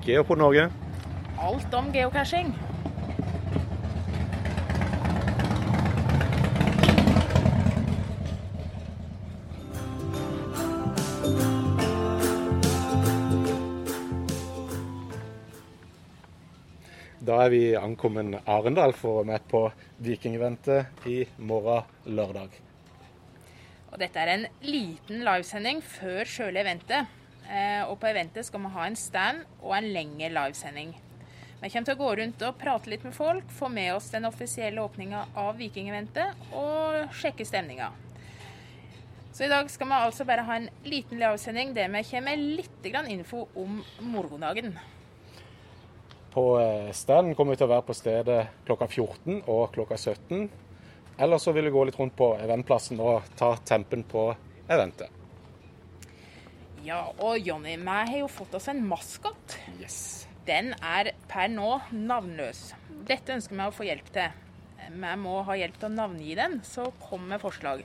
Geopod Norge. Alt om geocaching. Da er vi ankommet Arendal for å være med på Vikingeventet i morgen lørdag. Og dette er en liten livesending før sjøle eventet. Eh, og på eventet skal vi ha en stand og en lengre livesending. Vi kommer til å gå rundt og prate litt med folk, få med oss den offisielle åpninga av Vikingeventet og sjekke stemninga. Så i dag skal vi altså bare ha en liten livesending der vi kommer med litt info om morgendagen. På eh, standen kommer vi til å være på stedet klokka 14 og klokka 17. Eller så vil vi gå litt rundt på eventplassen og ta tempen på eventet. Ja, og Jonny, vi har jo fått oss en maskot. Yes. Den er per nå navnløs. Dette ønsker vi å få hjelp til. Vi må ha hjelp til å navngi den, så kom med forslag.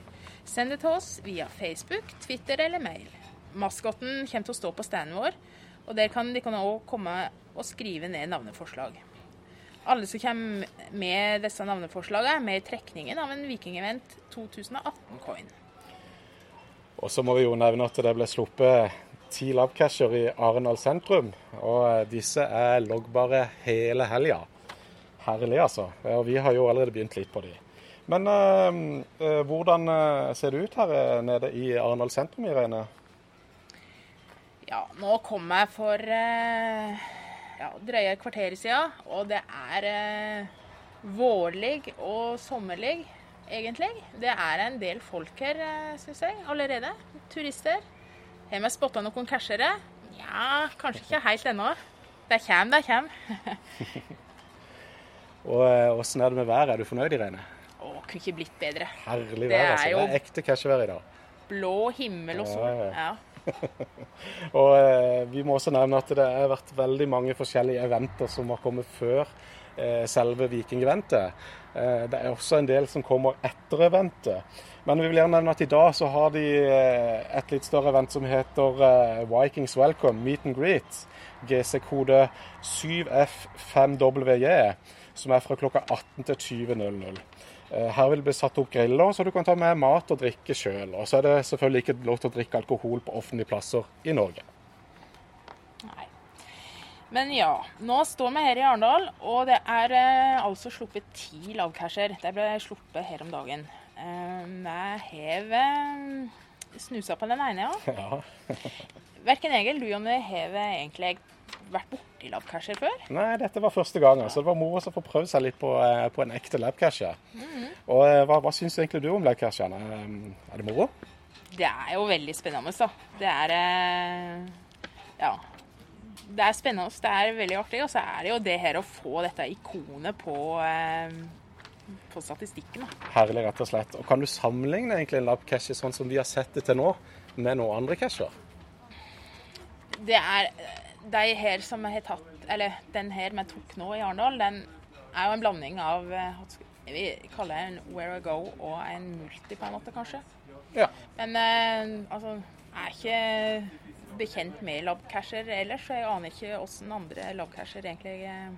Send det til oss via Facebook, Twitter eller mail. Maskoten kommer til å stå på standen vår, og der kan de også komme og skrive ned navneforslag. Alle som kommer med disse navneforslagene, er med i trekningen av en Vikingevent 2018-coin. Og så må vi jo nevne at det ble sluppet ti labcasher i Arendal sentrum. Og disse er loggbare hele helga. Herlig, altså. Og vi har jo allerede begynt litt på de. Men øh, hvordan ser det ut her nede i Arendal sentrum, Irene? Ja, nå kom jeg for øh, ja, drøye kvarter siden, og det er øh, vårlig og sommerlig, egentlig. Det er en del folk her, syns jeg, allerede. Turister. Har vi spotta noen cashere? Ja, kanskje ikke helt ennå. Det kommer, det kommer. og åssen er det med været? Er du fornøyd, Irene? Å, kunne ikke blitt bedre. Herlig vær, altså. Det er ekte cashevær i dag. Blå himmel og sol. Ja. og eh, vi må også nevne at det har vært veldig mange forskjellige eventer som har kommet før eh, selve Viking-eventet. Eh, det er også en del som kommer etter eventet. Men vi vil gjerne nevne at i dag så har de eh, et litt større event som heter eh, Vikings Welcome Meet and Greet. GC-kode 7F5WJ, som er fra klokka 18 til 20.00. Eh, her vil det bli satt opp griller, så du kan ta med mat og drikke sjøl. Og så er det selvfølgelig ikke lov til å drikke alkohol på offentlige plasser i Norge. Men ja, nå står vi her i Arendal, og det er eh, altså sluppet ti lavcasher. Det ble sluppet her om dagen. Eh, jeg har snusa på den ene, ja. ja. Verken Egil, du Jonny, har egentlig vært borti labcasher før? Nei, dette var første gang. Så det var moro å få prøvd seg litt på, på en ekte labcasher. Mm. Og hva, hva syns egentlig du om labcasherne? Er det moro? Det er jo veldig spennende, da. Det er Ja. Det er spennende, det er veldig artig. Og så er det jo det her å få dette ikonet på på statistikken. Da. Herlig, rett og slett. Og Kan du sammenligne egentlig en labcache sånn som vi har sett det til nå, med noen andre cacher? Det er de her som jeg har tatt, eller den her vi tok nå i Arendal, den er jo en blanding av vi kaller det en Where I Go og en multi, på en måte, kanskje. Ja. Men eh, altså, er ikke bekjent med labcasher ellers, så jeg aner ikke hvordan andre labcasher egentlig eh,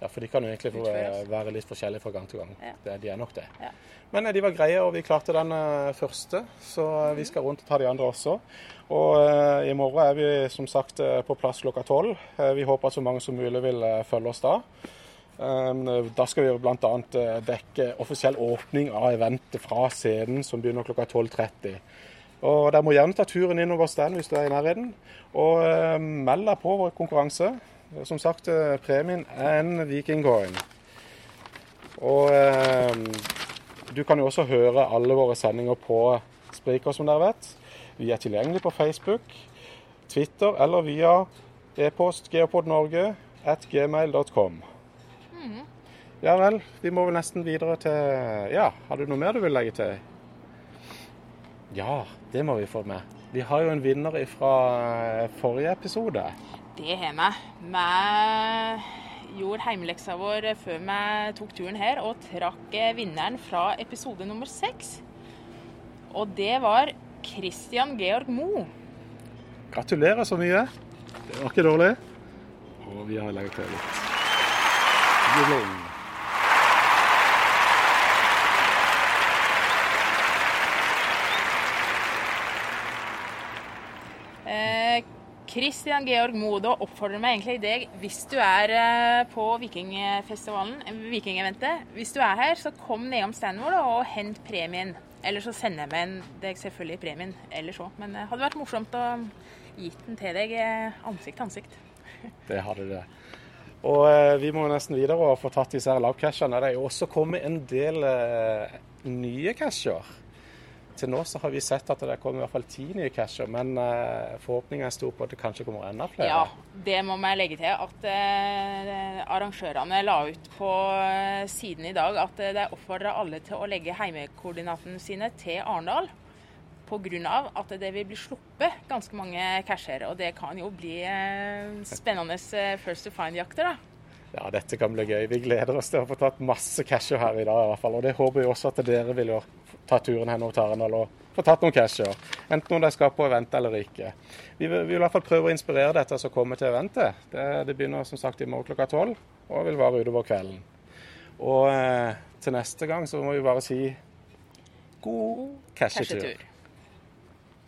Ja, for de kan jo egentlig få være litt forskjellige fra gang til gang. Ja. Det, de er nok det. Ja. Men de var greie, og vi klarte den første, så mm. vi skal rundt og ta de andre også. Og uh, i morgen er vi som sagt på plass klokka tolv. Vi håper at så mange som mulig vil følge oss da. Um, da skal vi bl.a. Dekke offisiell åpning av eventet fra scenen, som begynner klokka 12.30. Og Dere må gjerne ta turen innover stand hvis du er i nærheten. Og uh, meld deg på vår konkurranse. Som sagt, uh, premien er en Vikingcoin. Og du kan jo også høre alle våre sendinger på Spriker, som dere vet. Vi er tilgjengelig på Facebook, Twitter eller via e-post geopodnorge at gmail.com. Mm. Ja vel, vi må vel nesten videre til Ja, har du noe mer du vil legge til? Ja, det må vi få med. Vi har jo en vinner fra forrige episode. Det har vi. Vi gjorde heimeleksa vår før vi tok turen her, og trakk vinneren fra episode nummer seks. Og det var Christian Georg Mo. Gratulerer så mye. Det var ikke dårlig. Og vi har lagt til litt juling. Eh, Christian Georg Modo oppfordrer meg egentlig deg, hvis du er eh, på Vikingfestivalen, eh, Vikingeventet, hvis du er her, så kom nedom standen vår og hent premien. Eller så sender jeg meg deg selvfølgelig premien, eller så. Men det hadde vært morsomt å gitt den til deg ansikt til ansikt. Det hadde det. Og eh, vi må nesten videre og få tatt disse lavcashene. Det er jo også kommet en del eh, nye casher. Til nå så har vi sett at det kommer i hvert fall ti nye casher, men eh, forhåpningen er stor på at det kanskje kommer enda flere. Ja, det må vi legge til. At eh, arrangørene la ut på eh, siden i dag at eh, de oppfordrer alle til å legge heimekoordinatene sine til Arendal. Pga. at det vil bli sluppet ganske mange casher. Og det kan jo bli eh, spennende eh, first to find-jakter, da. Ja, dette kan bli gøy. Vi gleder oss til å få tatt masse casher her i dag i hvert fall. Og det håper vi også at dere vil gjøre. Ta turen til Arendal og få tatt noen casher. Enten om de skal på event eller ikke. Vi vil, vi vil, i hvert fall prøve å inspirere dette som kommer til eventet. Det, det, begynner som sagt i morgen klokka tolv og vil vare utover kvelden. Og eh, til neste gang så må vi bare si god cashetur.